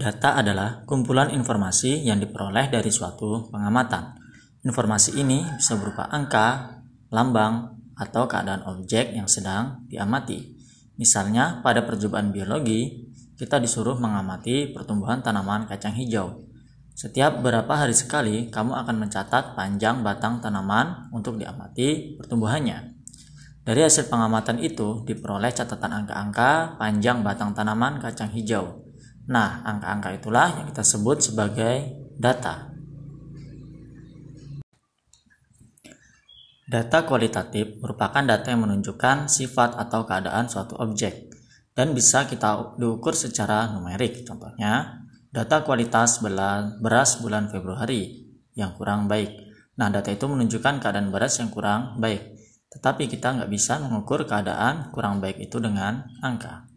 Data adalah kumpulan informasi yang diperoleh dari suatu pengamatan. Informasi ini bisa berupa angka, lambang, atau keadaan objek yang sedang diamati. Misalnya, pada percobaan biologi, kita disuruh mengamati pertumbuhan tanaman kacang hijau. Setiap beberapa hari sekali, kamu akan mencatat panjang batang tanaman untuk diamati pertumbuhannya. Dari hasil pengamatan itu, diperoleh catatan angka-angka panjang batang tanaman kacang hijau. Nah, angka-angka itulah yang kita sebut sebagai data. Data kualitatif merupakan data yang menunjukkan sifat atau keadaan suatu objek dan bisa kita diukur secara numerik. Contohnya, data kualitas beras bulan Februari yang kurang baik. Nah, data itu menunjukkan keadaan beras yang kurang baik. Tetapi kita nggak bisa mengukur keadaan kurang baik itu dengan angka.